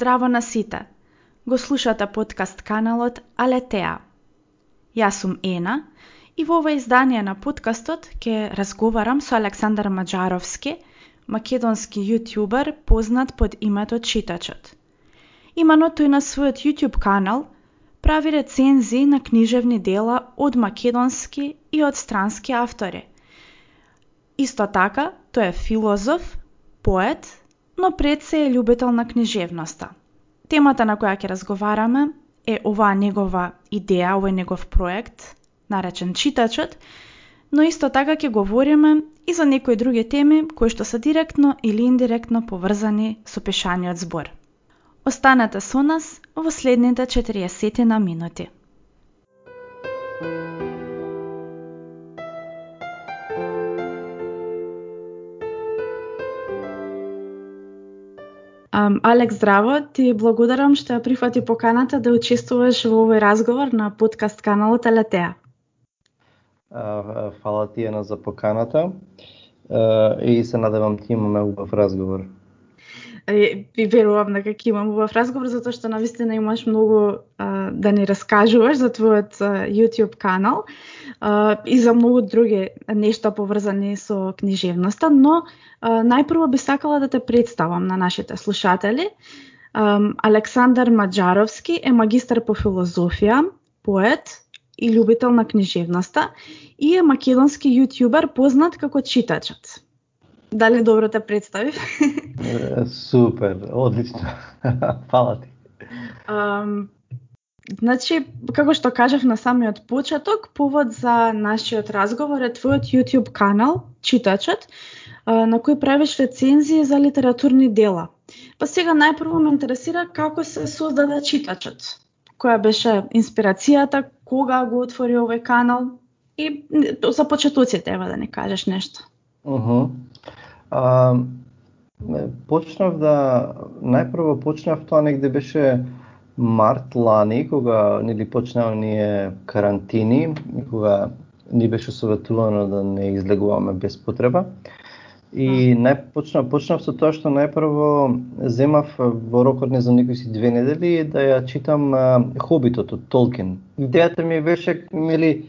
Здраво на сите! Го слушате подкаст каналот Алетеа. Јас сум Ена и во ова издание на подкастот ќе разговарам со Александар Маджаровски, македонски јутјубер познат под името Читачот. Имано тој на својот јутјуб канал прави рецензии на книжевни дела од македонски и од странски автори. Исто така, тој е филозоф, поет но пред се е љубител на книжевноста. Темата на која ќе разговараме е оваа негова идеја, овој негов проект, наречен Читачот, но исто така ќе говориме и за некои други теми кои што се директно или индиректно поврзани со пешаниот збор. Останете со нас во следните 40 на минути. Um, Алекс, здраво, ти благодарам што ја прифати поканата да учествуваш во овој разговор на подкаст каналот Алетеа. Фала ти Ена за поканата и се надевам ти имаме убав разговор. Ви верувам дека ќе имам убав разговор затоа што навистина имаш многу а, да ни раскажуваш за твојот а, YouTube канал а, и за многу други нешта поврзани со книжевноста, но а, најпрво би сакала да те представам на нашите слушатели. А, Александар Маджаровски е магистар по филозофија, поет и љубител на книжевноста и е македонски јутјубер познат како Читачот. Дали добро те представив? Супер, одлично. Фала ти. Um, Значи, како што кажав на самиот почеток, повод за нашиот разговор е твојот YouTube канал, Читачот, на кој правиш рецензии за литературни дела. Па сега најпрво ме интересира како се создаде Читачот. Која беше инспирацијата, кога го отвори овој канал и за почетоците ева да не кажеш нешто. Uh -huh. А, почнав да најпрво почнав тоа негде беше март лани, кога нели почнаа ние карантини, кога ни беше советувано да не излегуваме без потреба. И најпочнав почнав со тоа што најпрво земав во рокот не за некои си две недели да ја читам Хобитот од Толкин. Идејата ми беше мили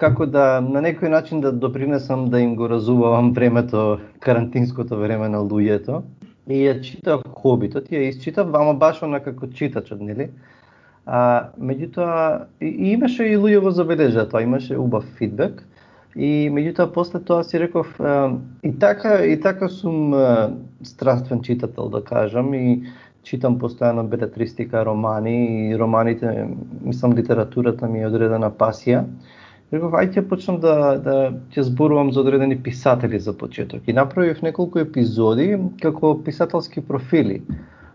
како да на некој начин да допринесам да им го разувавам времето, карантинското време на луѓето и ја читав Хобитот, ја исчитав, ама баш она како читачот, нели? А, меѓутоа, и, и имаше и луѓе го забележа тоа, имаше убав фидбек. И меѓутоа после тоа си реков а, и така и така сум а, страствен читател да кажам и читам постојано белетристика, романи и романите, мислам литературата ми е одредена пасија. Реков, ајде ќе почнам да, да ќе зборувам за одредени писатели за почеток. И направив неколку епизоди како писателски профили.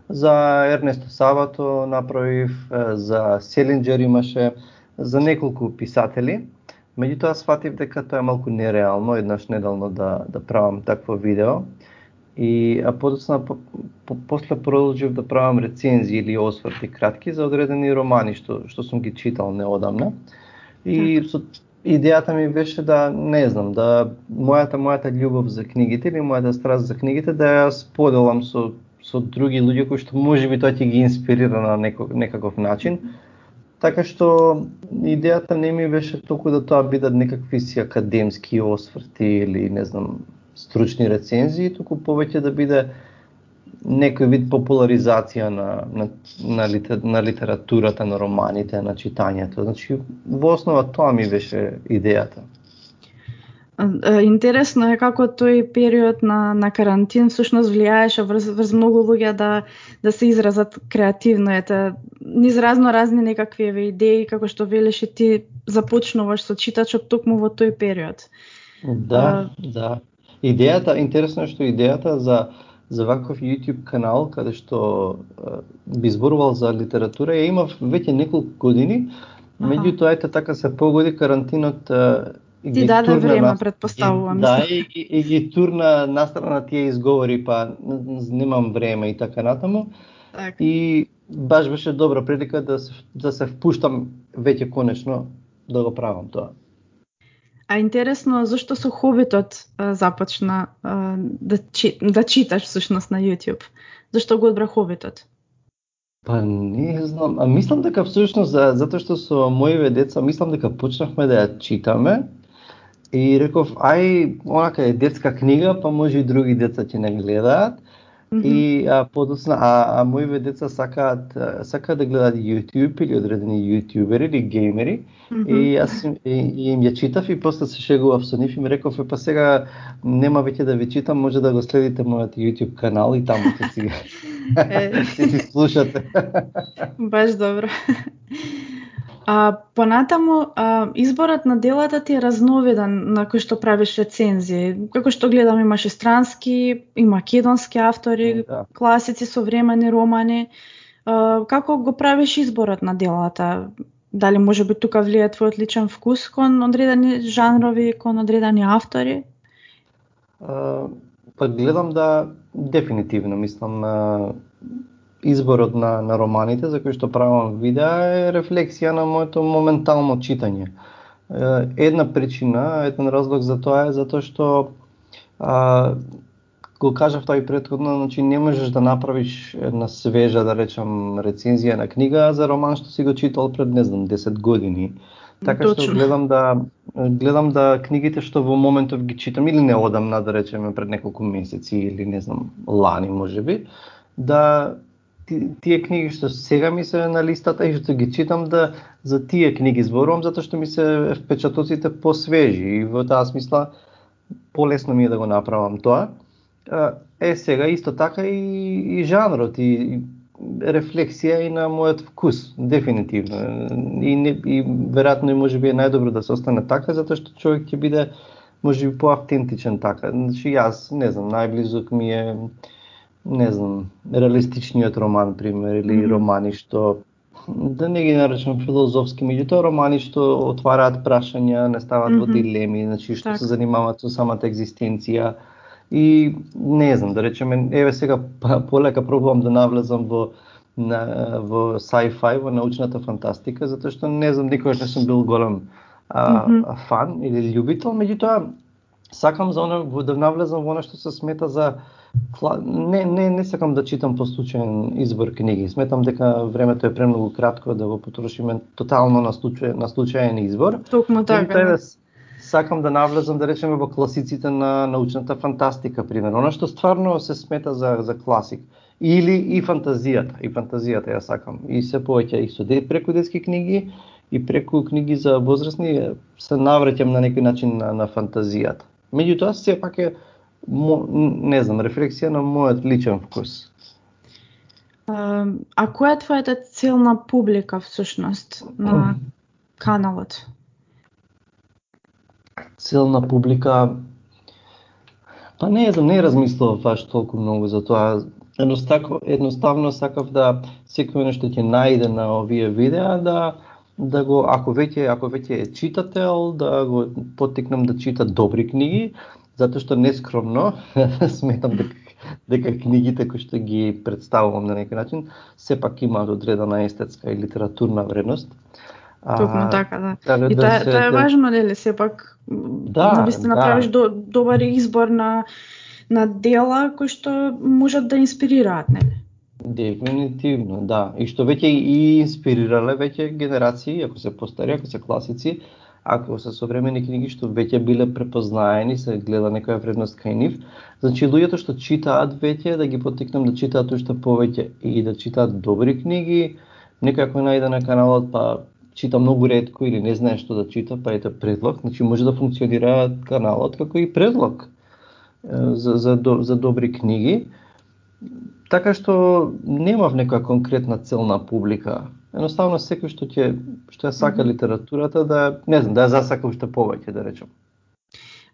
За Ернесто Сабато направив, за Селинджер имаше, за неколку писатели. Меѓутоа сватив дека тоа е малку нереално еднаш неделно да да правам такво видео. И а подоцна по, по, после продолжив да правам рецензии или осврти кратки за одредени романи што што сум ги читал неодамна. И со идејата ми беше да, не знам, да мојата мојата љубов за книгите или мојата страст за книгите да ја споделам со со други луѓе кои што можеби тоа ќе ги инспирира на неко, некаков начин. Така што идејата не ми беше толку да тоа бидат некакви си академски осврти или не знам стручни рецензии, туку повеќе да биде некој вид популаризација на, на, на, литер, на литературата, на романите, на читањето. Значи, во основа тоа ми беше идејата. Интересно е како тој период на, на карантин всушност влијаеше врз, врз многу луѓе да, да се изразат креативно. Ете, низ разно разни некакви идеи, како што велиш и ти започнуваш со читачот токму во тој период. Да, а, да. Идејата, интересно е што идејата за за ваков YouTube канал каде што би зборувал за литература ја имав веќе неколку години, меѓутоа ете така се погоди карантинот и Ти даде време, на... предпоставувам. Да, и, и, и ги турна настрана тие изговори, па немам време и така натаму. Так. И баш беше добра прилика да се, да се впуштам веќе конечно да го правам тоа. А интересно, зашто со Хобитот започна да, чи, да читаш всушност на YouTube? Зашто го одбра Хобитот? Па не знам, а мислам дека всушност за, затоа што со моите деца мислам дека почнавме да ја читаме и реков ај онака е детска книга, па може и други деца ќе не гледаат. И а, подосна, а, а моиве деца сакаат, сакаат да гледаат YouTube или одредени јутјубери или геймери. Mm -hmm. И јас им, и, и им ја читав и после се шегував со нив и ми реков, па сега нема веќе да ви читам, може да го следите мојот YouTube канал и таму ќе си, ќе си слушате. Баш добро. А, понатаму, а, изборот на делата ти е разновиден на кој што правиш рецензии. Како што гледам имаше странски и македонски автори, да. класици, современи романи. А, како го правиш изборот на делата? Дали може би тука влие твојот личен вкус кон одредени жанрови, кон одредени автори? А, па гледам да дефинитивно, мислам, изборот на, на романите за кои што правам видеа е рефлексија на моето моментално читање. Една причина, еден разлог за тоа е затоа што а, го кажав тоа и предходно, значи не можеш да направиш една свежа, да речам, рецензија на книга за роман што си го читал пред, не знам, 10 години. Така Точно. што гледам да гледам да книгите што во моментов ги читам или не одамна да речеме пред неколку месеци или не знам лани можеби, да тие книги што сега ми се на листата и што ги читам да за тие книги зборувам затоа што ми се впечатоците посвежи и во таа смисла полесно ми е да го направам тоа. Е сега исто така и, и жанрот и рефлексија и на мојот вкус, дефинитивно. И, не, и веројатно и можеби е најдобро да се остане така затоа што човек ќе биде можеби поавтентичен така. Значи јас не знам, најблизок ми е не знам, реалистичниот роман, пример, или mm -hmm. романи што да не ги наречам филозофски, меѓутоа романи што отвараат прашања, не стават mm -hmm. во дилеми, значи што так. се занимаваат со самата екзистенција. И не знам, да речеме, еве сега полека пробувам да навлезам во на, во sci-fi, во научната фантастика, затоа што не знам, никогаш не сум бил голем а, mm -hmm. фан или љубител, меѓутоа сакам за оно да навлезам во она што се смета за не, не, не сакам да читам по случаен избор книги. Сметам дека времето е премногу кратко да го потрошиме тотално на случај, на случаен избор. Токму така. Да. Сакам да навлезам да речеме во класиците на научната фантастика, примерно, она што стварно се смета за за класик или и фантазијата, и фантазијата ја сакам. И се повеќе и со дет преку детски книги и преку книги за возрастни се навраќам на некој начин на, на фантазијата. Меѓутоа сепак е мо, не знам, рефлексија на мојот личен вкус. А, а која е твојата целна публика всушност на каналот? Целна публика Па не знам, не размислував баш толку многу за тоа. Едноставно, едноставно сакав да секој нешто ќе најде на овие видеа да да го ако веќе ако веќе е читател да го поттикнам да чита добри книги затоа што нескромно сметам дека дека книгите кои што ги представувам на некој начин сепак имаат одредена естетска и литературна вредност. Токму така, да. Така и да тоа, тоа е важно, нели, сепак да, да се направиш да. до, добар избор на на дела кои што можат да инспирираат, нели? Дефинитивно, да. И што веќе и инспирирале веќе генерации, ако се постари, ако се класици, ако се современи книги што веќе биле препознаени, се гледа некоја вредност кај нив. Значи луѓето што читаат веќе да ги потикнам да читаат уште повеќе и да читаат добри книги. Некој ако најде на каналот па чита многу ретко или не знае што да чита, па ете предлог, значи може да функционира каналот како и предлог за, за, за добри книги. Така што немав некоја конкретна целна публика едноставно секој што ќе што ја сака литературата да не знам, да ја засака уште повеќе да речам.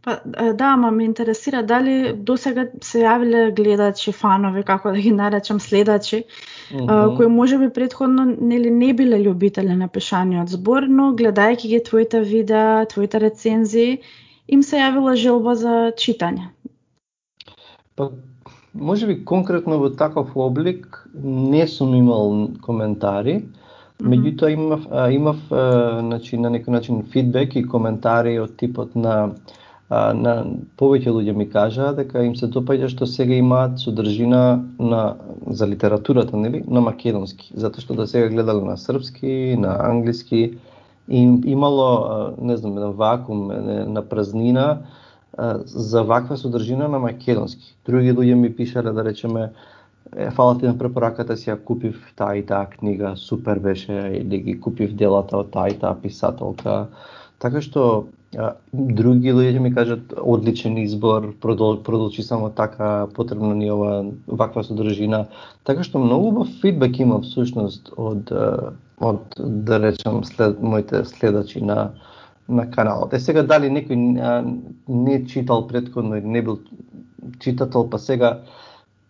Па да, ама ме интересира дали до сега се јавиле гледачи, фанови, како да ги наречам, следачи, mm -hmm. кои можеби предходно нели не биле љубители на пишаниот збор, но гледајќи ги твоите видеа, твоите рецензии, им се јавила желба за читање. Па може би конкретно во таков облик не сум имал коментари, Меѓутоа имав имав значи на некој начин фидбек и коментари од типот на на повеќе луѓе ми кажаа дека им се допаѓа што сега имаат содржина на за литературата, нели, на македонски, затоа што до сега гледале на српски, на англиски и имало, не знам, еден вакуум, на празнина за ваква содржина на македонски. Други луѓе ми пишале да речеме е фала ти на препораката си ја купив таа и таа книга, супер беше, или да ги купив делата од таа и таа писателка. Така што а, други луѓе ми кажат одличен избор, продол, продолжи само така, потребна ни ова ваква содржина. Така што многу убав фидбек има всушност од од да речем след моите следачи на на каналот. Е сега дали некој не читал предходно или не бил читател, па сега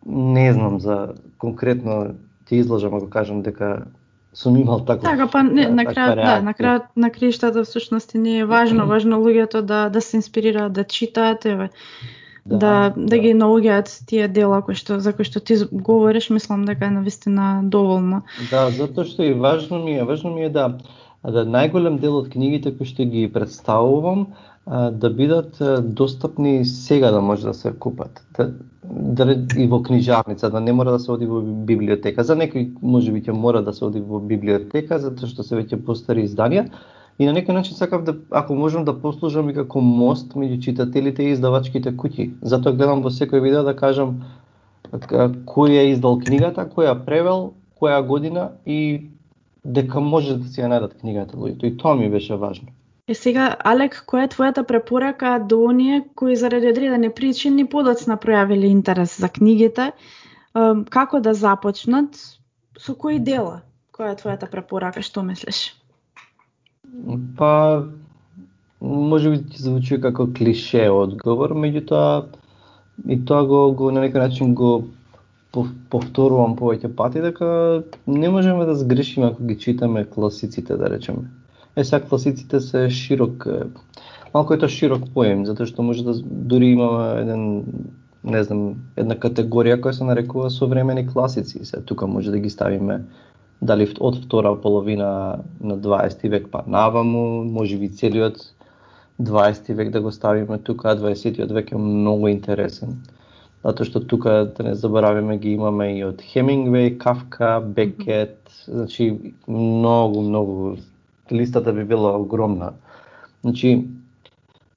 не знам за конкретно ти излажам ако кажам дека сум имал таков Така, па не, на крај, да, на крај на краиштата всушност не е важно, важно луѓето да да се инспирираат да читаат, еве. Да, да, да, да. ги наоѓаат тие дела кои што за кои што ти говориш, мислам дека е навистина доволно. Да, затоа што и важно ми е, важно ми е да да најголем дел од книгите кои што ги представувам да бидат достапни сега да може да се купат. Да, да и во книжарница, да не мора да се оди во библиотека. За некои може би ќе мора да се оди во библиотека затоа што се веќе постари изданија. И на некој начин сакав да ако можам да послужам и како мост меѓу читателите и издавачките куќи. Затоа гледам во секој видео да кажам кој е издал книгата, кој ја превел, која година и дека може да си ја најдат книгата луѓето. И тоа ми беше важно. Е сега, Алек, која е твојата препорака до оние кои заради одредени причини подоцна пројавили интерес за книгите? Како да започнат? Со кои дела? Која е твојата препорака? Што мислиш? Па, може би ти звучи како клише одговор, меѓутоа и тоа го, го на некој начин го повторувам повеќе пати дека не можеме да сгрешиме ако ги читаме класиците, да речеме. Е, сега класиците се широк, малку е тоа широк поем, затоа што може да дури имаме еден не знам, една категорија која се нарекува современи класици. Се тука може да ги ставиме дали од втора половина на 20 век па наваму, може би целиот 20 век да го ставиме тука, 20 век е многу интересен. Затоа што тука да не забораваме ги имаме и од Хемингвей, Кафка, Бекет, значи многу многу листата би била огромна. Значи,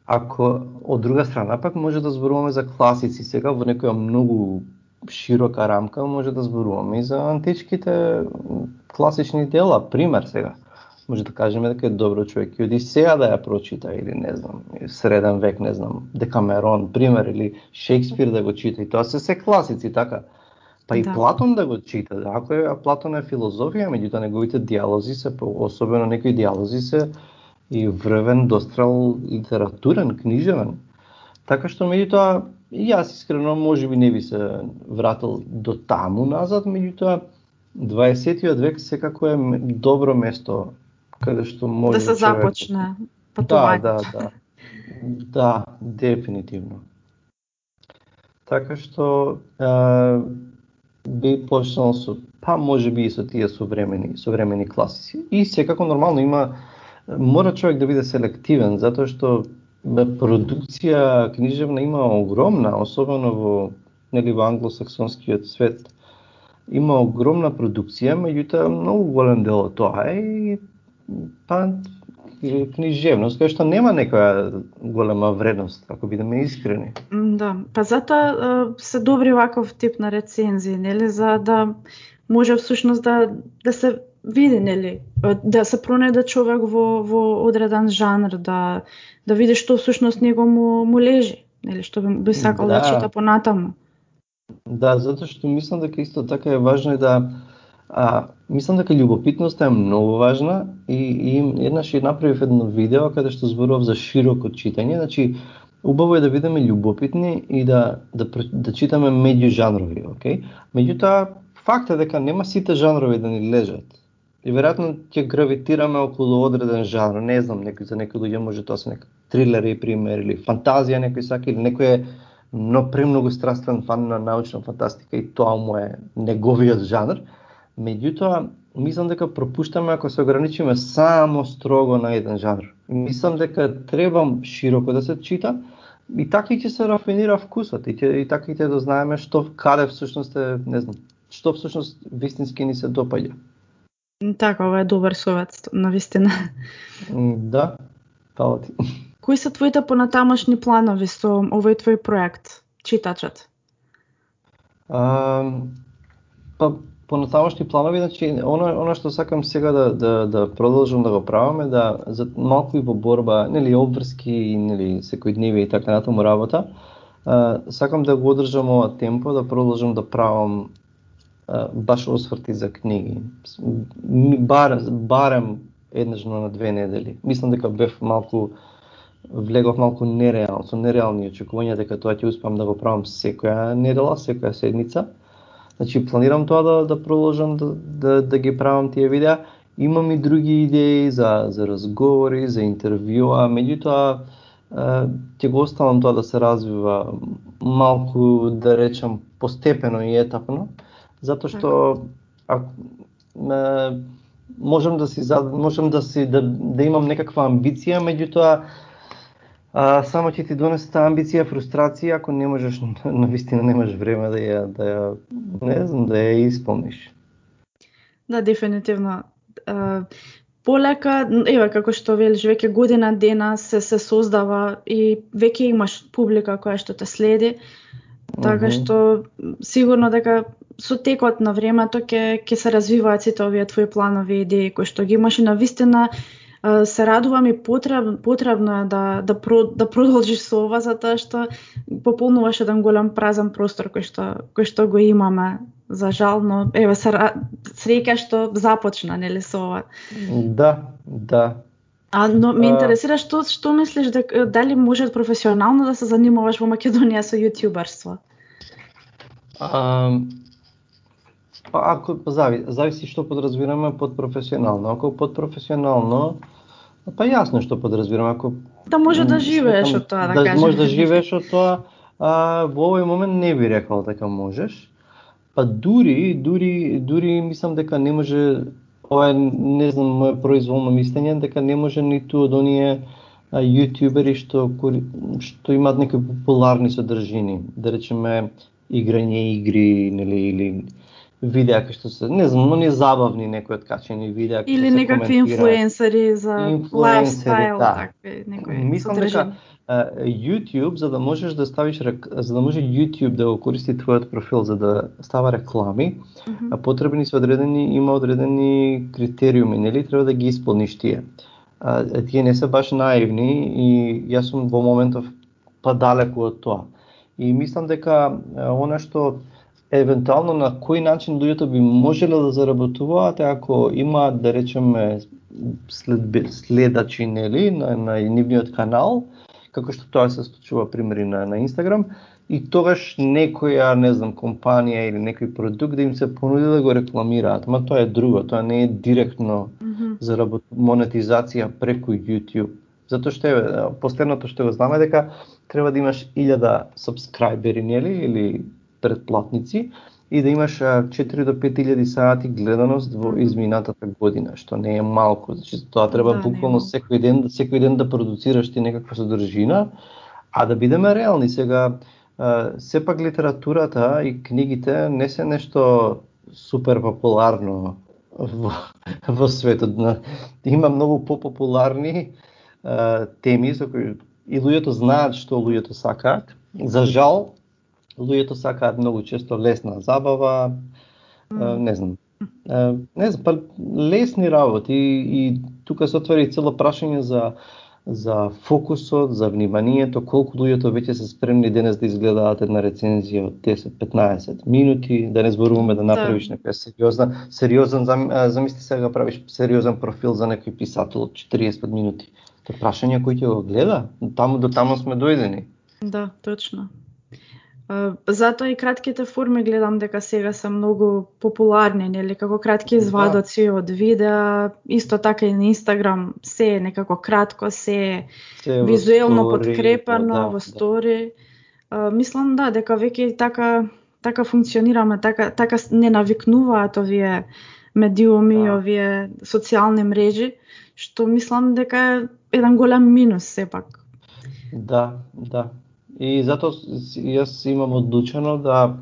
ако од друга страна пак може да зборуваме за класици сега во некоја многу широка рамка, може да зборуваме и за античките класични дела, пример сега. Може да кажеме дека е добро човек и Одисеја да ја прочита или не знам, среден век, не знам, Декамерон, пример или Шекспир да го чита и тоа се се класици, така. Па и да. Платон да го чита, ако е Платон е филозофија, меѓутоа неговите диалози се, особено некои диалози се и врвен дострел литературен, книжевен. Така што меѓутоа јас искрено може би не би се вратил до таму назад, меѓутоа 20 век секако е добро место каде што може да се човек... започне патувањето. Да, да, да. Да, дефинитивно. Така што би почнал со па може би и со тие современи современи класици. И секако нормално има мора човек да биде селективен затоа што продукција книжевна има огромна, особено во нели во англосаксонскиот свет. Има огромна продукција, меѓутоа многу голем дел од тоа е и па книжевност, кај што нема некоја голема вредност, ако бидеме искрени. Да, па затоа се добри ваков тип на рецензии, нели, за да може всушност да да се види, нели, да се пронајде човек во во одреден жанр, да да види што всушност него му му лежи, нели, што би, би сакал да, да чита понатаму. Да, затоа што мислам дека исто така е важно и да А, мислам дека љубопитноста е многу важна и, и еднаш ја направив едно видео каде што зборував за широко читање, значи убаво е да бидеме љубопитни и да да да читаме меѓу жанрови, окей? Меѓутоа факт е дека нема сите жанрови да ни лежат. И веројатно ќе гравитираме околу одреден жанр, не знам, некој за некој луѓе може тоа се трилер трилери пример или фантазија некој сака или некој е но премногу страствен фан на научна фантастика и тоа му е неговиот жанр Меѓутоа, мислам дека пропуштаме ако се ограничиме само строго на еден жанр. Мислам дека треба широко да се чита, и така и ќе се рафинира вкусот и, ќе, и така и ќе да знаеме што каде всушност е, не знам, што всушност вистински ни се допаѓа. Така, ова е добар совет, на вистина. Да, фала ти. Кои се твоите понатамошни планови со овој твој проект, читачот? А, па, понатамошни планови, значи, оно, оно што сакам сега да, да, да продолжам да го правам е да, за малку и во борба, нели, обврски, нели, секојдневие и така натаму работа, а, сакам да го одржам ова темпо, да продолжам да правам а, баш осврти за книги. Барем, барем еднаш на две недели. Мислам дека бев малку влегов малку нереално, со нереални очекувања дека тоа ќе успам да го правам секоја недела, секоја седница. Значи планирам тоа да да продолжам да да, да ги правам тие видеа. Имам и други идеи за за разговори, за интервјуа, меѓутоа ќе го оставам тоа да се развива малку да речам постепено и етапно, затоа што ако можам да си можам да си да, да имам некаква амбиција, меѓутоа а, само ќе ти донесе таа амбиција фрустрација ако не можеш на вистина немаш време да ја да ја не знам да ја исполниш. Да, дефинитивно. А, полека, еве како што велиш, веќе година дена се се создава и веќе имаш публика која што те следи. Така што сигурно дека со текот на времето ќе ќе се развиваат сите овие твои планови идеи кои што ги имаш и на вистина се радувам и потреб, потребно е да, да, про, да продолжиш со ова, затоа што пополнуваш еден голем празен простор кој што, кој што го имаме. За жал, но еве се среќа што започна нели со ова. Да, да. А но ме интересира што што мислиш дека дали може професионално да се занимаваш во Македонија со јутјуберство? Па ако зави, зависи што подразбираме под професионално. Ако под професионално, па јасно што подразбираме. Ако да може да живееш од тоа, да, да кажем. може да живееш од тоа, а, во овој момент не би рекол дека можеш. Па дури, дури, дури мислам дека не може ова е не знам мое произволно мислење дека не може ниту од оние јутјубери што што имаат некои популарни содржини, да речеме играње игри, нели или видеа кои што се, не знам, но не забавни некои откачени видеа кои Или некакви инфлуенсери за лайфстайл, да. такви некои. Мислам дека YouTube за да можеш да ставиш за да може YouTube да го користи твојот профил за да става реклами, mm -hmm. потребни се одредени има одредени критериуми, нели треба да ги исполниш тие. А, тие не се баш наивни и јас сум во моментов па далеку од тоа. И мислам дека она што евентуално на кој начин луѓето би можеле да заработуваат ако имаат да речеме след, следачи нели на, на нивниот канал, како што тоа се случува примери на на Инстаграм и тогаш некоја, не знам, компанија или некој продукт да им се понуди да го рекламираат, ма тоа е друго, тоа не е директно mm -hmm. заработ монетизација преку YouTube. Затоа што е последното што го знаме дека треба да имаш 1000 сабскрајбери нели или предплатници и да имаш 4 до 5000 сати гледаност во изминатата година, што не е малку. Значи тоа треба да, буквално секој ден, секој ден да продуцираш ти некаква содржина, а да бидеме реални сега, сепак литературата и книгите не се нешто супер популарно во, во светот. Има многу попопуларни теми со кои и луѓето знаат што луѓето сакаат. За жал, луѓето сакаат многу често лесна забава, mm. не знам. Не знам, па лесни работи и, и тука се отвори цело прашање за за фокусот, за вниманието, колку луѓето веќе се спремни денес да изгледаат една рецензија од 10-15 минути, да не зборуваме да, да. направиш да. некоја сериозна, сериозен замисли сега правиш сериозен профил за некој писател од 45 минути. Тоа прашање кој ќе го гледа, таму до таму сме дојдени. Да, точно. Затоа и кратките форми гледам дека сега се многу популарни, нели како кратки да. извадоци да. од видеа, исто така и на Инстаграм, се е некако кратко, се е се визуелно стори, подкрепено да, во стори. Да. мислам да дека веќе така така функционираме, така така не навикнуваат овие медиуми, да. овие социјални мрежи, што мислам дека е еден голем минус сепак. Да, да. И затоа јас имам одлучено да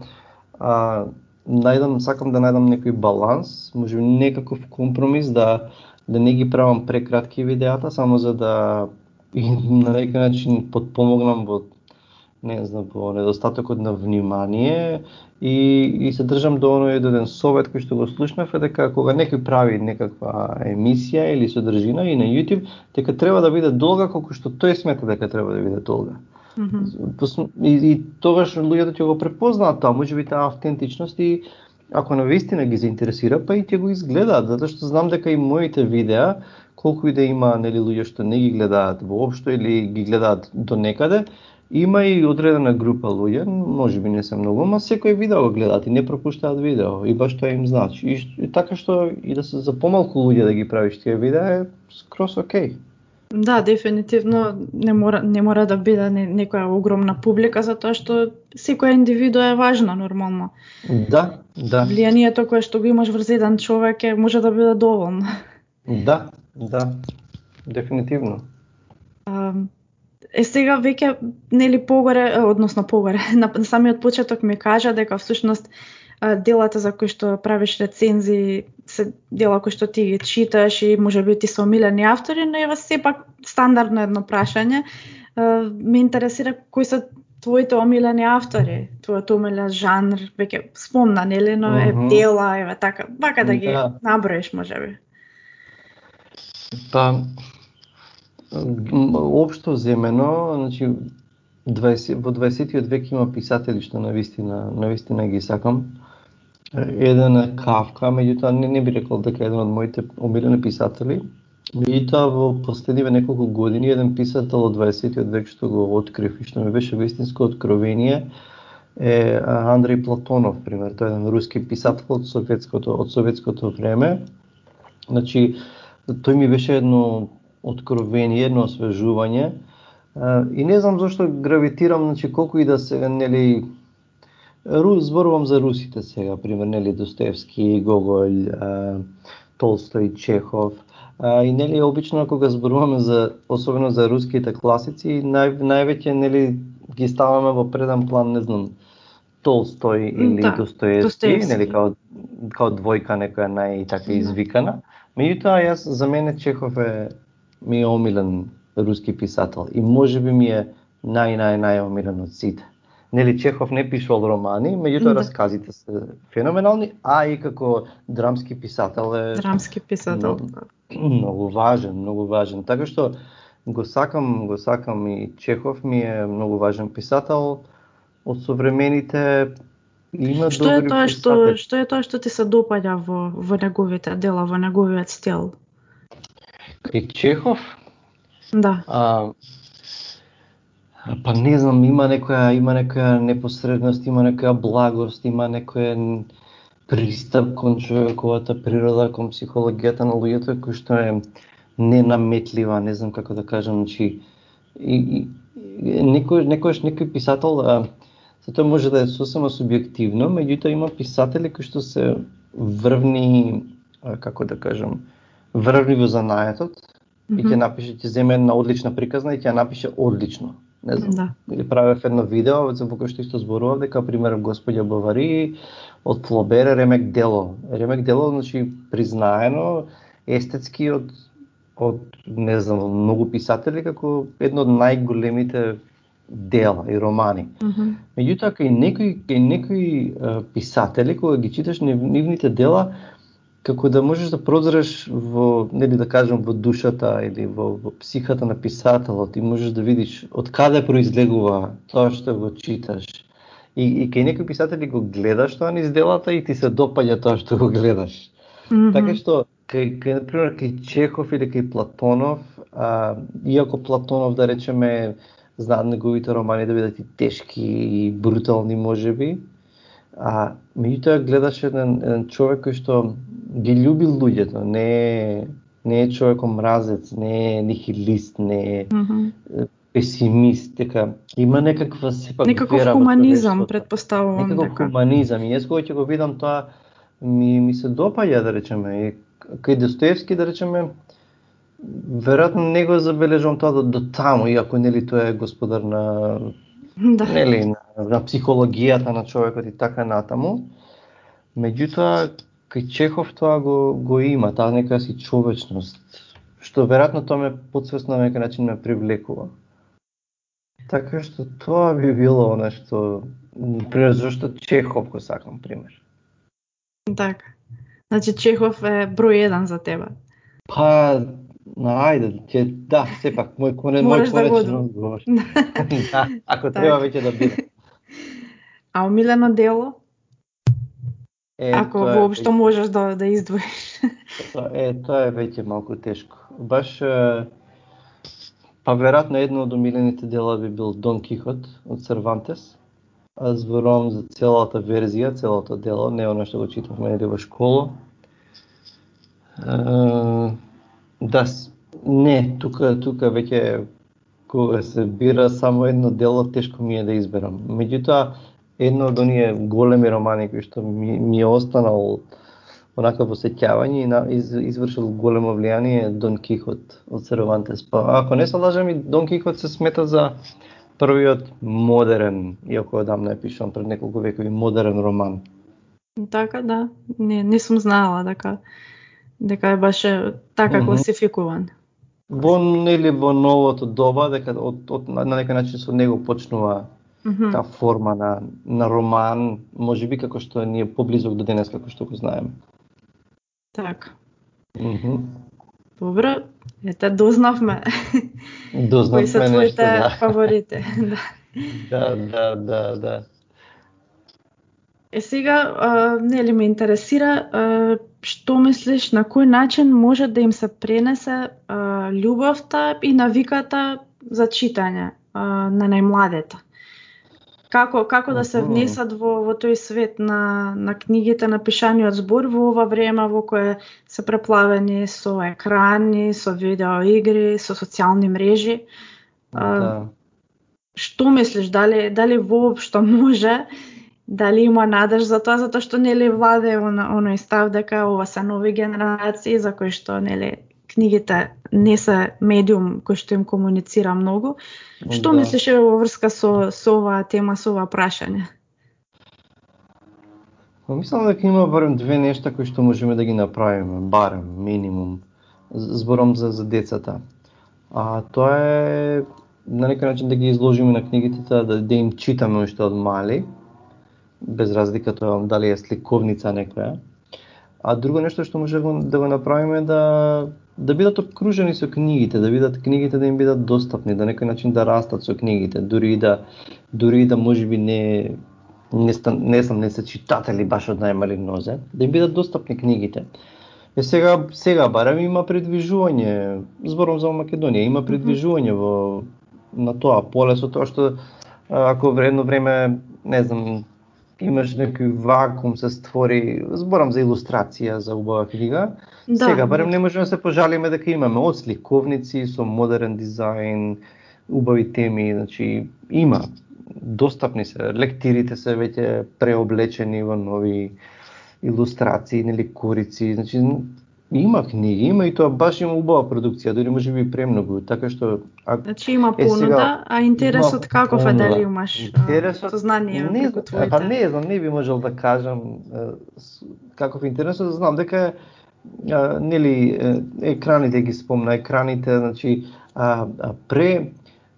а, најдам, сакам да најдам некој баланс, може би некаков компромис да да не ги правам прекратки видеата, само за да и на некој начин подпомогнам во не знам, во недостатокот на внимание и, и се држам до оној еден совет кој што го слушнав е дека кога некој прави некаква емисија или содржина и на YouTube, дека треба да биде долга колку што тој смета дека треба да биде долга. Mm -hmm. И, и тогаш луѓето ќе го препознаат тоа, можеби таа автентичност и ако на вистина ги заинтересира, па и ќе го изгледаат, затоа што знам дека и моите видеа, колку и да има нели луѓе што не ги гледаат воопшто или ги гледаат до некаде, Има и одредена група луѓе, може би не се многу, ма секој видео го гледаат и не пропуштаат видео и баш тоа им значи. И, и така што и да се за помалку луѓе да ги правиш тие видеа е скрос окей. Да, дефинитивно не мора не мора да биде не, некоја огромна публика затоа што секоја индивидуа е важна нормално. Да, да. Влијанието кое што го имаш врз еден човек е може да биде доволно. Да, да. Дефинитивно. Е сега веќе нели погоре, односно погоре, на самиот почеток ми кажа дека всушност делата за кои што правиш рецензии се дела кои што ти ги читаш и може би ти се омилени автори, но ева сепак стандардно едно прашање. Ме интересира кои се твоите омилени автори, твојот омилен жанр, веќе спомна, нели, но е дела, еве така, вака да ги да. наброиш можеби. Па, Обшто земено, значи 20, во 20 век има писатели што навистина, навистина ги сакам. Еден е Кавка, меѓутоа не, не би рекол дека е еден од моите омилени писатели. Меѓутоа во последниве неколку години еден писател од 20 век што го открив и што ми беше вистинско откровение е Андреј Платонов, пример. Тој е еден руски писател од советското од советското време. Значи тој ми беше едно откровение, едно освежување. И не знам зошто гравитирам, значи колку и да се нели Рус, зборувам за русите сега, пример, нели Достоевски, Гоголь, Толстој, Чехов. И нели обично кога зборуваме за особено за руските класици, нај, највеќе нели ги ставаме во преден план, не знам, Толстој или да, Достоевски, Достоевски, нели као као двојка некоја нај така извикана. Меѓутоа јас за мене Чехов е ми е омилен руски писател и може би ми е нај нај нај омилен од сите. Нели Чехов не пишувал романи, меѓутоа да. расказите се феноменални, а и како драмски писател е драмски писател. Многу, многу важен, многу важен. Така што го сакам, го сакам и Чехов ми е многу важен писател од современите има што добри е тоа што што е тоа што ти се допаѓа во во неговите дела, во неговиот стил? Кај Чехов? Да. А, па не знам, има некоја има некоја непосредност, има некоја благост, има некоја пристап кон човековата природа, кон психологијата на луѓето кој што е ненаметлива, не знам како да кажам, значи и, и некој некојаш некој писател а, се тоа може да е сосема субјективно, меѓутоа има писатели кои што се врвни, а, како да кажам, врви во занаетот mm -hmm. и ќе напише, ќе земе една одлична приказна и ќе напише одлично. Не знам. Да. Или правев едно видео за кој што исто зборував дека пример господја Бавари од Флобер ремек дело. Ремек дело значи признаено естетски од од не знам многу писатели како едно од најголемите дела и романи. Mm -hmm. Меѓутоа кај некои кај некои писатели кога ги читаш нивните дела како да можеш да прозреш во, нели да кажам, во душата или во, во психата на писателот и можеш да видиш од каде произлегува тоа што го читаш. И, и кај некои писатели го гледаш тоа низ делата и ти се допаѓа тоа што го гледаш. Mm -hmm. Така што, кај, кај, например, кај Чехов или кај Платонов, а, иако Платонов, да речеме, знаат неговите романи да бидат и тешки и брутални, можеби, а меѓутоа гледаш еден, еден човек кој што ги љуби луѓето, не е не е човек омразец, не е нихилист, не е mm -hmm. песимист, дека има некаква сепак некаков вера хуманизам, предпоставувам некаков дека. хуманизам. И јас кога ќе го видам тоа ми ми се допаѓа да речеме и кај Достоевски да речеме веројатно не го забележувам тоа до, до таму, иако нели тој е господар на Да. нели, на, на психологијата на човекот и така натаму. Меѓутоа, кај Чехов тоа го, го има, таа нека си човечност, што веројатно тоа ме подсвесно на некој начин ме привлекува. Така што тоа би било она што, пример, зашто Чехов го сакам, пример. Така. Значи Чехов е број еден за тебе. Па, ајде, ќе, да, сепак, мој коне, мој да го конечен одговор. да, ако треба веќе да биде. А омилено дело, Е, ако тоа е воопшто веќе- можеш да да издвоиш. Тоа е, тоа е веќе малку тешко. Баш е, па веројатно едно од омилените дела би бил Дон Кихот од Сервантес. А зборувам за целата верзија, целото дело, не оно што го читавме нели во школа. Да, не, тука тука веќе кога се бира само едно дело, тешко ми е да изберам. Меѓутоа, едно од оние големи романи кои што ми, ми е останал онака во сеќавање и на, из, извршил големо влијание е Дон Кихот од Сервантес. Па ако не се лажам и Дон Кихот се смета за првиот модерен, иако одамна е пишан пред неколку векови, модерен роман. Така да, не не сум знаела дека дека е баш е така Мгм. класификуван. Во нели во новото доба дека од, од на некој начин со него почнува Мгм. таа форма на на роман, можеби како што ни е поблизок до денес како што го знаеме. Така. Мгм. Добро, ете дознавме кои Дознавме се нешто, твоите да. фаворити. да. Да, да, да, да. Е сега, а, нели ме интересира, а, што мислиш на кој начин може да им се пренесе а, љубовта и навиката за читање а, на најмладите? Како како да се внесат во во тој свет на на книгите напишани од збор во ова време во кое се преплавени со екрани, со видеоигри, со социјални мрежи? А, Да. Што мислиш, дали дали воопшто може дали има надеж за тоа затоа што нели владе он, оној став дека ова се нови генерации за кои што нели книгите не се медиум кој што им комуницира многу. Што Да. мислиш во врска со со оваа тема, со ова прашање? Па мислам дека има барем две нешта кои што можеме да ги направиме, барем минимум. Зборам за за децата. А тоа е на некој начин да ги изложиме на книгите да, да им читаме уште од мали, без разлика тоа дали е сликовница некоја. А друго нешто што може да го направиме е да да бидат обкружени со книгите, да бидат книгите да им бидат достапни, да некој начин да растат со книгите, дури и да дури и да можеби не не, стан, не сам не се читатели баш од најмали нозе, да им бидат достапни книгите. Е сега сега барем има придвижување, зборам за Македонија, има придвижување во на тоа поле со тоа што ако вредно време, не знам, имаш некој вакуум се створи, зборам за илустрација за убава книга, Да, сега барем не можеме да се пожалиме дека имаме од сликовници со модерен дизајн, убави теми, значи има. Достапни се, лектирите се веќе преоблечени во нови илустрации, нели корици, значи има книги, има и тоа баш има убава продукција, дури може би премногу, така што а, Значи има Е, сега, понуда, а интересот има каков е понуда. дали имаш а, Интересот, сознание не, твоите? па не знам, не би можел да кажам каков интересот, знам дека а, нели екраните ги спомна, екраните, значи а, а, пре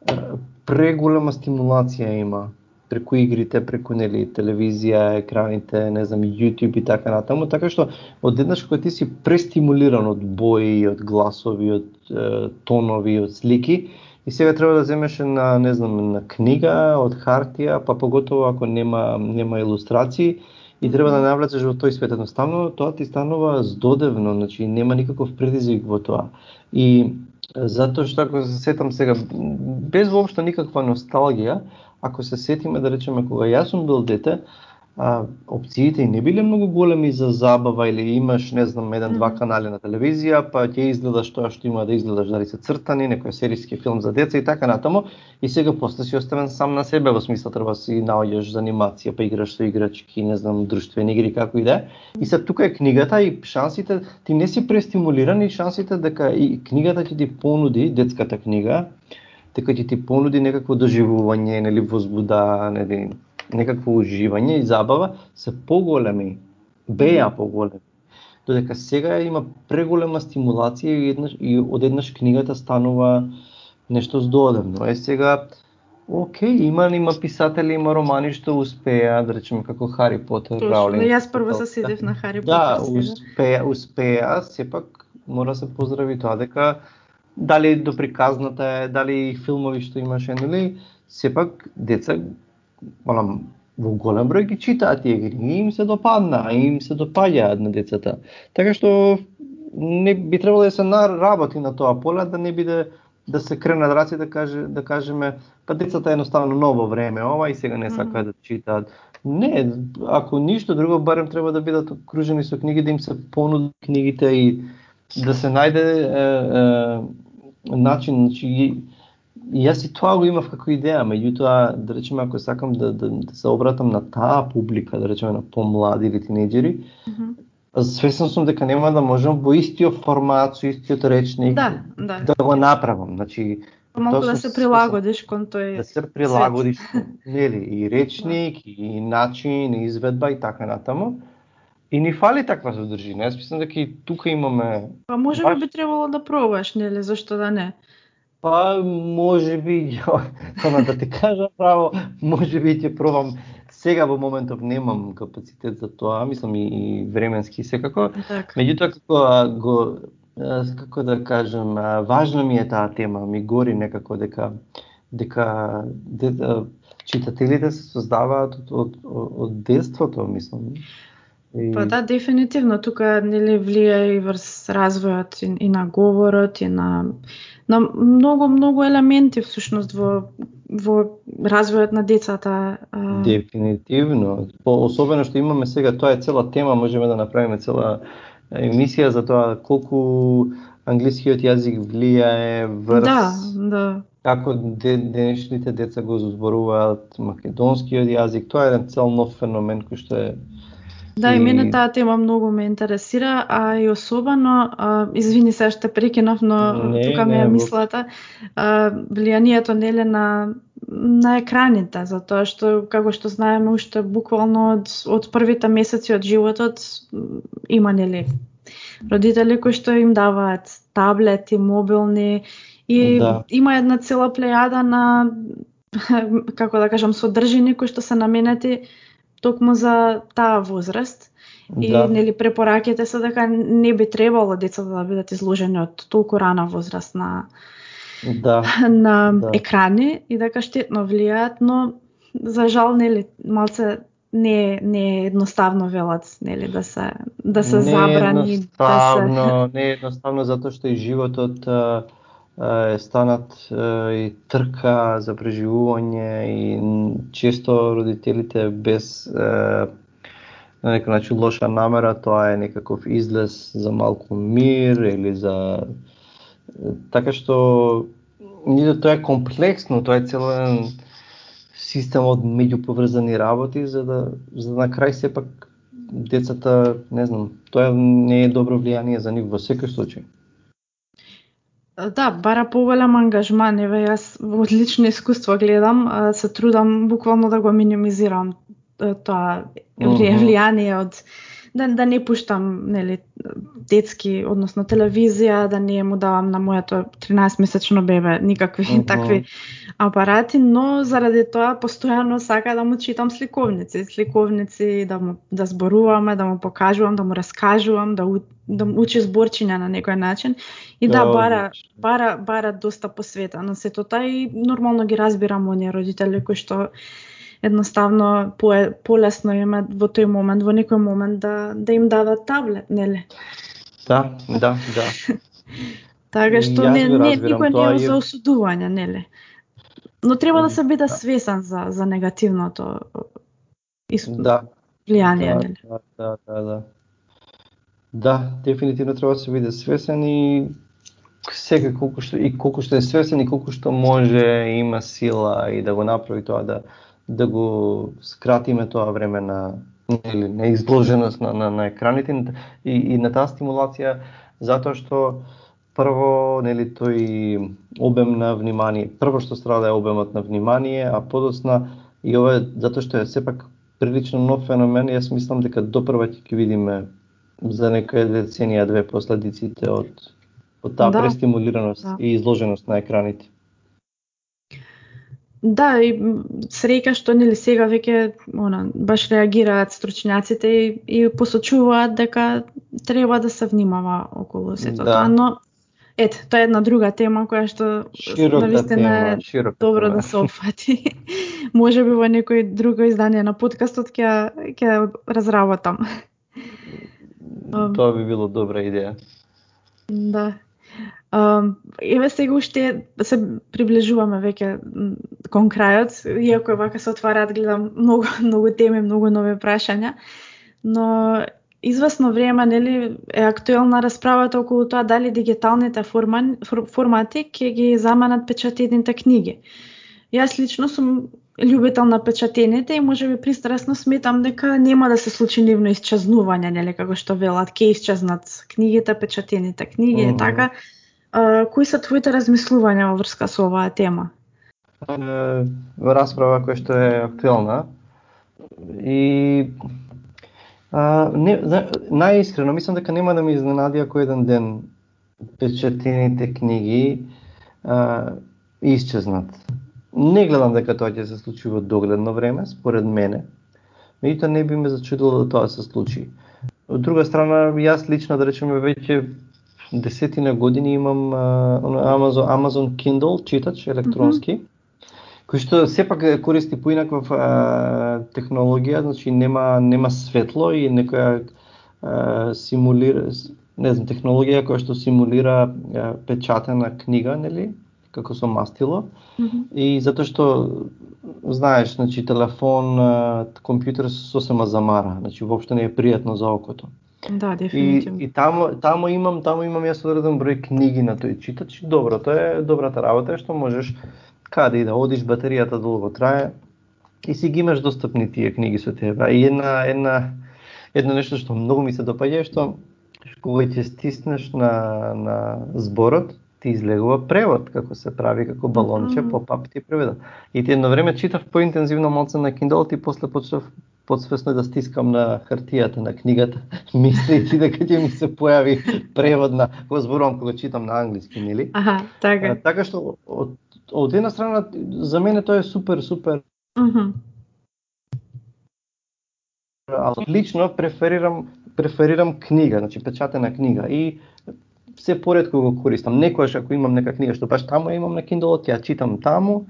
а, преголема стимулација има преку игрите, преку нели телевизија, екраните, не знам, YouTube и така натаму, така што одеднаш кога ти си престимулиран од бои, од гласови, од е, тонови, од слики, и сега треба да земеш на, не знам, на книга, од хартија, па поготово ако нема нема илустрации, и треба да навлезеш во тој свет. Едноставно тоа ти станува здодевно, значи нема никаков предизвик во тоа. И затоа што ако се сетам сега, без воопшто никаква носталгија, ако се сетиме да речеме кога јас сум бил дете, а, опциите и не биле многу големи за забава или имаш, не знам, еден-два Мгм. канали на телевизија, па ќе изгледаш тоа што има да изгледаш, дали се цртани, некој серијски филм за деца и така натаму, и сега после си оставен сам на себе, во смисла треба си наоѓаш за анимација, па играш со играчки, не знам, друштвени игри како и да е. И се тука е книгата и шансите, ти не си престимулиран и шансите дека и книгата ќе ти понуди, детската книга, дека ќе ти понуди некакво доживување, нели возбуда, нели некакво уживање и забава се поголеми, беа поголеми. Додека сега има преголема стимулација и, еднаш, и одеднаш книгата станува нешто здодевно. Е сега Океј, има има писатели, има романи што успеа, да речеме како Хари Потер, Точно, Раулинг. да, јас прво се седев на Хари Да, Потер. сега. успеа, успеа, сепак мора да се поздрави тоа дека дали до приказната е, дали филмови што имаше, нели, сепак деца онам во голем број ги читаат тие книги и им се допадна, и им се допаѓаат на децата. Така што не би требало да се наработи на тоа поле да не биде да се кренат раци да каже да кажеме па децата едноставно ново време ова и сега не сакаат да читаат. Не, ако ништо друго барем треба да бидат окружени со книги да им се понудат книгите и да се најде е, е, начин, значи јас и тоа го имав како идеја, меѓутоа да речеме ако сакам да, да, да се обратам на таа публика, да речеме на помлади или тинејџери, Мгм. свесен сум дека нема да можам во истиот формат, со истиот речник Да, да. да го направам. Значи, Малку тоа да се прилагодиш кон тој да се прилагодиш, нели, и речник, и начин, и изведба и така натаму. И ни фали таква содржина. Јас мислам дека и тука имаме Па може би Баш- би требало да пробаш, нели, зашто да не? Па, може би, тоа да ти кажа право, може би ќе пробам. Сега во моментов немам капацитет за тоа, мислам и, и временски секако. Така. Меѓутоа како го како да кажам, важна ми е таа тема, ми гори некако дека дека де, читателите се создаваат од, од, од детството, мислам. И, Па да, дефинитивно, тука нели влија и врз развојот и, и на говорот и на на многу многу елементи всушност во во развојот на децата. а, Дефинитивно. По, особено што имаме сега, тоа е цела тема, можеме да направиме цела емисија за тоа колку англискиот јазик влијае врз Да, да. како де, денешните деца го зборуваат македонскиот јазик. Тоа е еден цел нов феномен кој што е Да, и И- мене таа тема многу ме интересира, а и особено, а, извини се што прекинав, но Не, тука ми не, е мислата, а, влијанието нели на на екраните, затоа што како што знаеме уште буквално од од првите месеци од животот има нели родители кои што им даваат таблети, мобилни и Да. има една цела плејада на како да кажам содржини кои што се наменети токму за таа возраст. И да, нели препораките се дека не би требало децата да бидат изложени од толку рана возраст на да, на Да. екрани и дека штетно влијаат, но за жал нели малце не не е едноставно велат нели да се да се не забрани да се не е едноставно затоа што и животот а, е станат и трка за преживување и често родителите без на некој начин лоша намера, тоа е некаков излез за малку мир или за така што нито тоа е комплексно, тоа е целен систем од меѓуповрзани работи за да за да на крај сепак децата, не знам, тоа не е добро влијание за нив во секој случај. Да, бара поголем ангажман. Еве јас во одлично искуство гледам, се трудам буквално да го минимизирам тоа влијание од да, да не пуштам нели детски, односно телевизија, да не му давам на моето 13-месечно бебе никакви Мгм. такви апарати, но заради тоа постојано сака да му читам сликовници, сликовници да му да зборуваме, да му покажувам, да му раскажувам, да у, да му учи зборчиња на некој начин. И да Тоа бара бара бара доста посвета на сето тоа и нормално ги разбирам оние родители кои што едноставно по, полесно им е во тој момент, во некој момент да да им дадат таблет, нели? Да, да, да. Така што не, не никој не е за осудување, нели? Но треба да се биде Да. свесен за за негативното ис... Да. влијание, да, нели? да, да, да, да. Да, дефинитивно треба да се биде свесен и сега колку што и колку што е свесен и колку што може има сила и да го направи тоа да да го скратиме тоа време на или на изложеност на, на, на екраните и, и на таа стимулација затоа што прво, нели, тој обем на внимание. Прво што страда е обемот на внимание, а подосна и ова е затоа што е сепак прилично нов феномен, јас мислам дека допрва ќе видиме за некоја деценија две последиците од од таа Да. престимулираност Да. и изложеност на екраните. Да, и среќа што нели сега веќе она баш реагираат стручњаците и, и посочуваат дека треба да се внимава околу сето Да. тоа, но ете, тоа е една друга тема која што Широка навистина тема, е широка добро тема. да се опфати. Може би во некој друго издание на подкастот ќе ќе разработам. Тоа би било добра идеја. Да. Еве сега уште се приближуваме веќе кон крајот, иако е вака се отвараат, гледам многу многу теми, многу нови прашања, но известно време нели е актуелна расправата околу тоа дали дигиталните форман, формати ќе ги заменат печатените книги. Јас лично сум љубител на печатените и можеби пристрасно сметам дека нема да се случи нивно исчезнување, нели како што велат, ќе исчезнат книгите, печатените книги и Мгм. така. А, кои се твоите размислувања во врска со оваа тема? Е, расправа која што е актуелна и а, не, најискрено мислам дека нема да ми изненади ако еден ден печатените книги а, исчезнат. Не гледам дека тоа ќе се случи во догледно време, според мене. Меѓутоа не би ме зачудило да тоа се случи. Од друга страна, јас лично да речеме веќе десетина години имам Amazon, Amazon Kindle читач електронски, кој што сепак користи поинаква технологија, значи нема нема светло и некоја а, симулира не знам технологија која што симулира а, печатена книга, нели, како со мастило. И затоа што знаеш, значи телефон, компјутер сосема замара, значи воопшто не е пријатно за окото. Да, И, дефинитивно. и таму, таму имам, таму имам јас одреден број книги на тој читач. Добро, тоа е добрата работа е што можеш каде и да одиш, батеријата долго трае и си ги имаш достапни тие книги со тебе. И една една едно нешто што многу ми се допаѓа е што кога ќе стиснеш на на зборот, ти излегува превод како се прави како балонче, Мгм. поп-ап ти преведа. И ти едно време читав поинтензивно малце на Kindle, и после почнав подсвесно да стискам на хартијата на книгата, мислејќи дека ќе ми се појави превод на, кога зборувам кога читам на англиски, нели? Аха, така. А, така што од, од една страна за мене тоа е супер супер, Мгм. а лично преферирам преферирам книга, значи печатена книга и се поретко го користам. Некојаш ако имам нека книга што баш таму ја имам на Kindle, ја читам таму,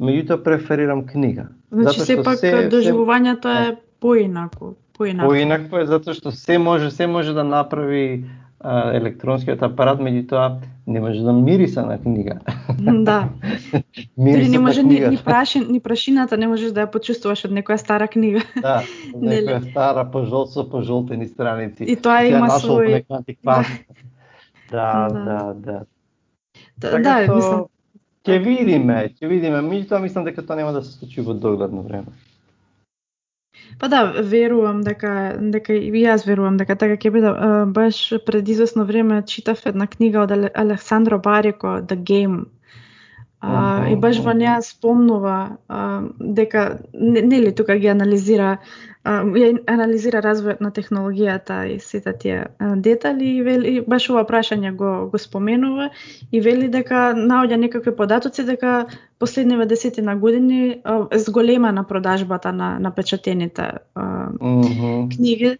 меѓутоа преферирам книга. Значи Затоа што сепак се- доживувањето е поинако, поинако. Поинакво е затоа што се може се може да направи а, електронскиот апарат, меѓутоа не може да мириса на книга. Да. Дори не може ни, ни, прашин, ни прашината не можеш да ја почувствуваш од некоја стара книга. Да, некоја стара пожол со пожолтени страници. И тоа има свој-. Да, Да. да, да. Да, Така да што, мислам, ќе видиме, ќе видиме. Меѓутоа мислам дека тоа нема да се случи во догледно време. па да, верувам дека дека и јас верувам дека така ќе биде. Баш пред известно време читав една книга од Але- Александро Барико The Game. А, и баш во неа спомнува а, дека не- нели тука ги анализира ја анализира развојот на технологијата и сите тие детали и вели баш ова прашање го го споменува и вели дека наоѓа некакви податоци дека последниве десетина години а, е зголемена продажбата на на печатените Мгм. книги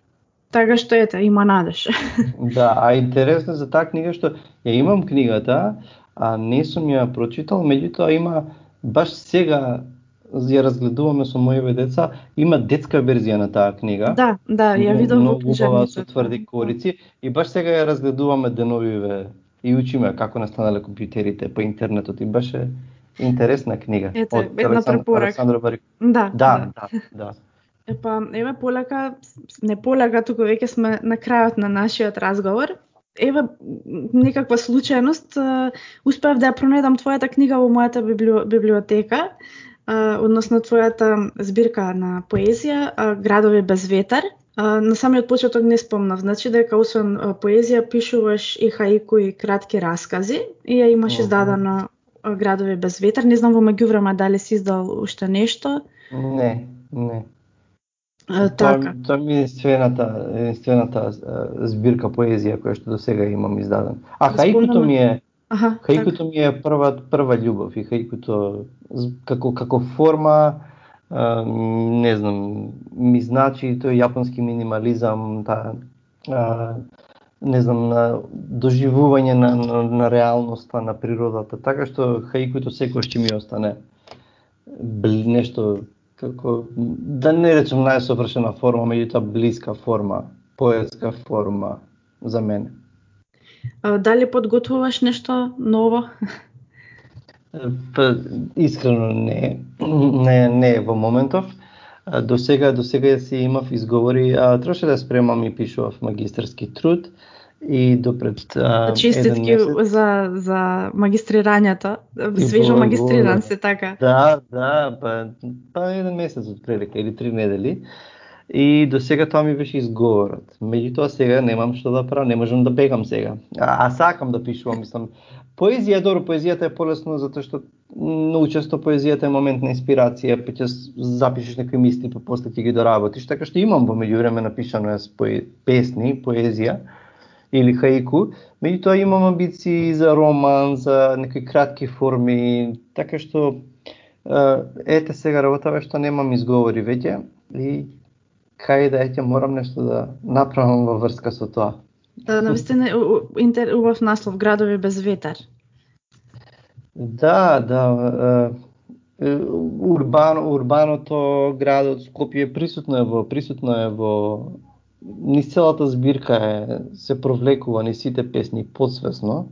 така што ете има надеж. Да, а интересно за таа книга што ја имам книгата, а не сум ја прочитал, меѓутоа има баш сега ја разгледуваме со моите деца, има детска верзија на таа книга. да, да, ја видов во многу убава со книжарницата. тврди корици и баш сега ја разгледуваме деновиве и учиме како настанале компјутерите по интернетот и беше интересна книга Ете, од една препорака. Барик. Да, Да, да, да. Епа, еве полека, не полека, туку веќе сме на крајот на нашиот разговор. Еве некаква случајност, успеав да ја пронајдам твојата книга во мојата библио, библиотека, односно твојата збирка на поезија Градови без ветар. На самиот почеток не спомнав, значи дека освен поезија пишуваш и хаику и кратки раскази и ја имаш издадено Градови без ветер. Не знам во меѓувреме дали си издал уште нешто? Не, не. А, така. Тоа, тоа ми е единствената, единствената збирка поезија која што до сега имам издаден. А хаикуто ми е Аха, хаикуто ми е прва прва љубов и хаикуто како како форма не знам, ми значи тој јапонски минимализам, та а, не знам, на доживување на, на, на реалноста, на природата, така што хаикуто секојаш ќе ми остане нешто како да не речем најсовршена форма, меѓутоа блиска форма, поетска форма за мене. Дали подготвуваш нешто ново? Па, искрено не, не, не во моментов. До сега, до сега си имав изговори, а троше да спремам и пишував магистерски труд и до пред а, Честитки еден месец. за за магистрирањето. Свежо магистриран се така. Да, да, па, па еден месец од прилика или три недели. И до сега тоа ми беше изговорот. Меѓутоа сега немам што да правам, не можам да бегам сега. А, а сакам да пишувам, мислам. Поезија, добро, поезијата е полесно затоа што многу често поезијата е момент на инспирација, па ќе запишеш некои мисли, па после ќе ги доработиш. Така што имам во меѓувреме напишано јас пое- песни, поезија или хаику, меѓутоа имам амбиции за роман, за некои кратки форми, така што ете сега работава што немам изговори веќе и кај да ќе морам нешто да направам во врска со тоа. Да, навистина интер убав наслов Градови без ветер. Да, да, урбано, урбаното градот Скопје присутно е во присутно е во низ целата збирка е се провлекува низ сите песни подсвесно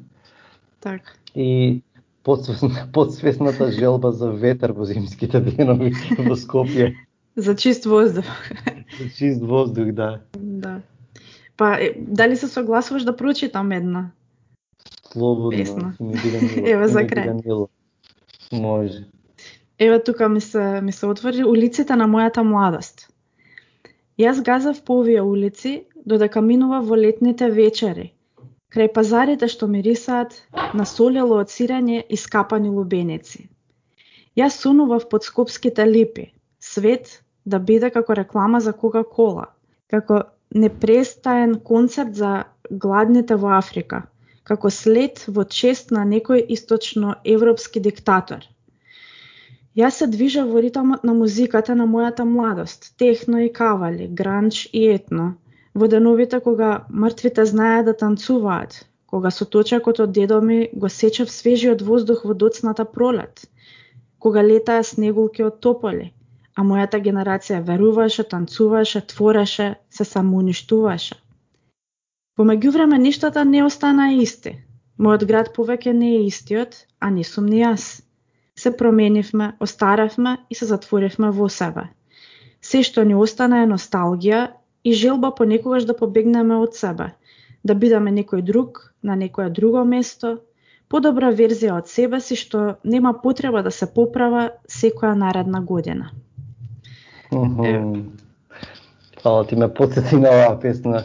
Така. и подсвесна, подсвесната желба за ветер во зимските денови во Скопје. За чист воздух. Чист воздух, да. да. Па, е, дали се согласуваш да прочитам една? Слободно. Песна. ќе за крај. Може. Еве тука ми се ми се отвори улиците на мојата младост. Јас газав по овие улици додека минува во летните вечери, крај пазарите што мирисаат на солело од сирење и скапани лубеници. Јас сунував под скопските липи, свет да биде како реклама за Кока-кола, како непрестаен концерт за гладните во Африка, како след во чест на некој источноевропски диктатор. Јас се движев во ритмот на музиката на мојата младост, техно и кавали, гранч и етно, во деновите кога мртвите знаат да танцуваат, кога со точакот од дедо ми го сечев свежиот воздух во доцната пролет, кога летаа снегулки од тополи, а мојата генерација веруваше, танцуваше, твореше, се самоуништуваше. Во меѓувреме ништата не остана исти. Мојот град повеќе не е истиот, а не сум ни јас. Се променивме, остаравме и се затворивме во себе. Се што ни остана е носталгија и желба понекогаш да побегнеме од себе, да бидеме некој друг, на некое друго место, подобра верзија од себе си што нема потреба да се поправа секоја наредна година. Фала ти ме подсети на оваа песна.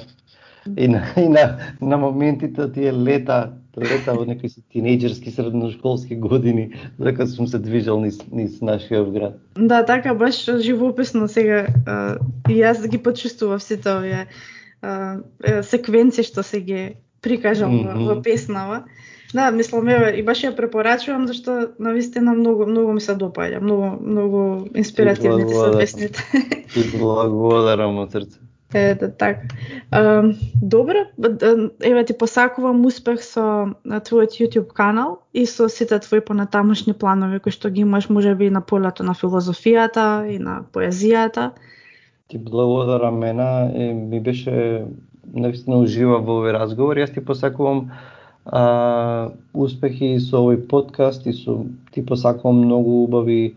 И на, и на, на моментите тие лета, лета во некои си тинејџерски средношколски години, дека сум се движел низ, низ нашиот град. Да, така баш живописно сега а, и јас ги почувствував сите овие секвенции што се ги прикажам mm -hmm. во, во песнава. Да, мислам еве и баш ја препорачувам зашто навистина многу многу ми се допаѓа, многу многу инспиративни ти се песните. Ти благодарам од срце. Е, да, така. Добро, еве ти посакувам успех со твојот YouTube канал и со сите твои понатамошни планови кои што ги имаш можеби и на полето на филозофијата и на поезијата. Ти благодарам мена, ми беше навистина ужива во овој разговор. Јас ти посакувам а, успехи со овој подкаст и со ти посакувам многу убави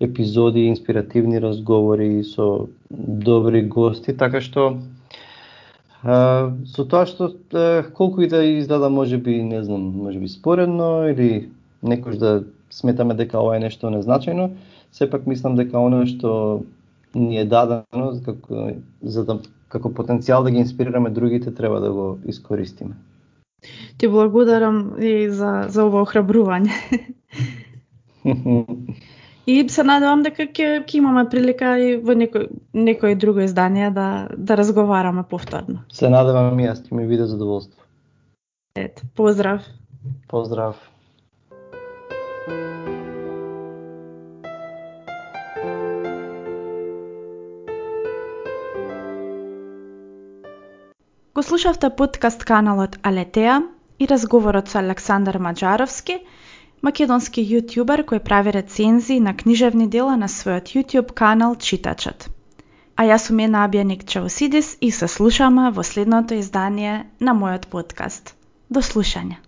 епизоди, инспиративни разговори со добри гости, така што а, со тоа што а, колку и да изгледа можеби, не знам, може би споредно или некош да сметаме дека ова е нешто незначајно, сепак мислам дека оно што ни е дадено како за да како потенцијал да ги инспирираме другите, треба да го искористиме. Ти благодарам и за, за ова охрабрување. и се надевам дека ќе ќе имаме прилика и во некој некој друго издание да да разговараме повторно. Се надевам и јас, ќе ми биде задоволство. Ето, поздрав. Поздрав. Го слушавте подкаст каналот Алетеа и разговорот со Александар Маджаровски, македонски јутјубер кој прави рецензии на книжевни дела на својот јутјуб канал Читачот. А јас сум Ена Абјаник Чаусидис и се слушаме во следното издание на мојот подкаст. До слушање.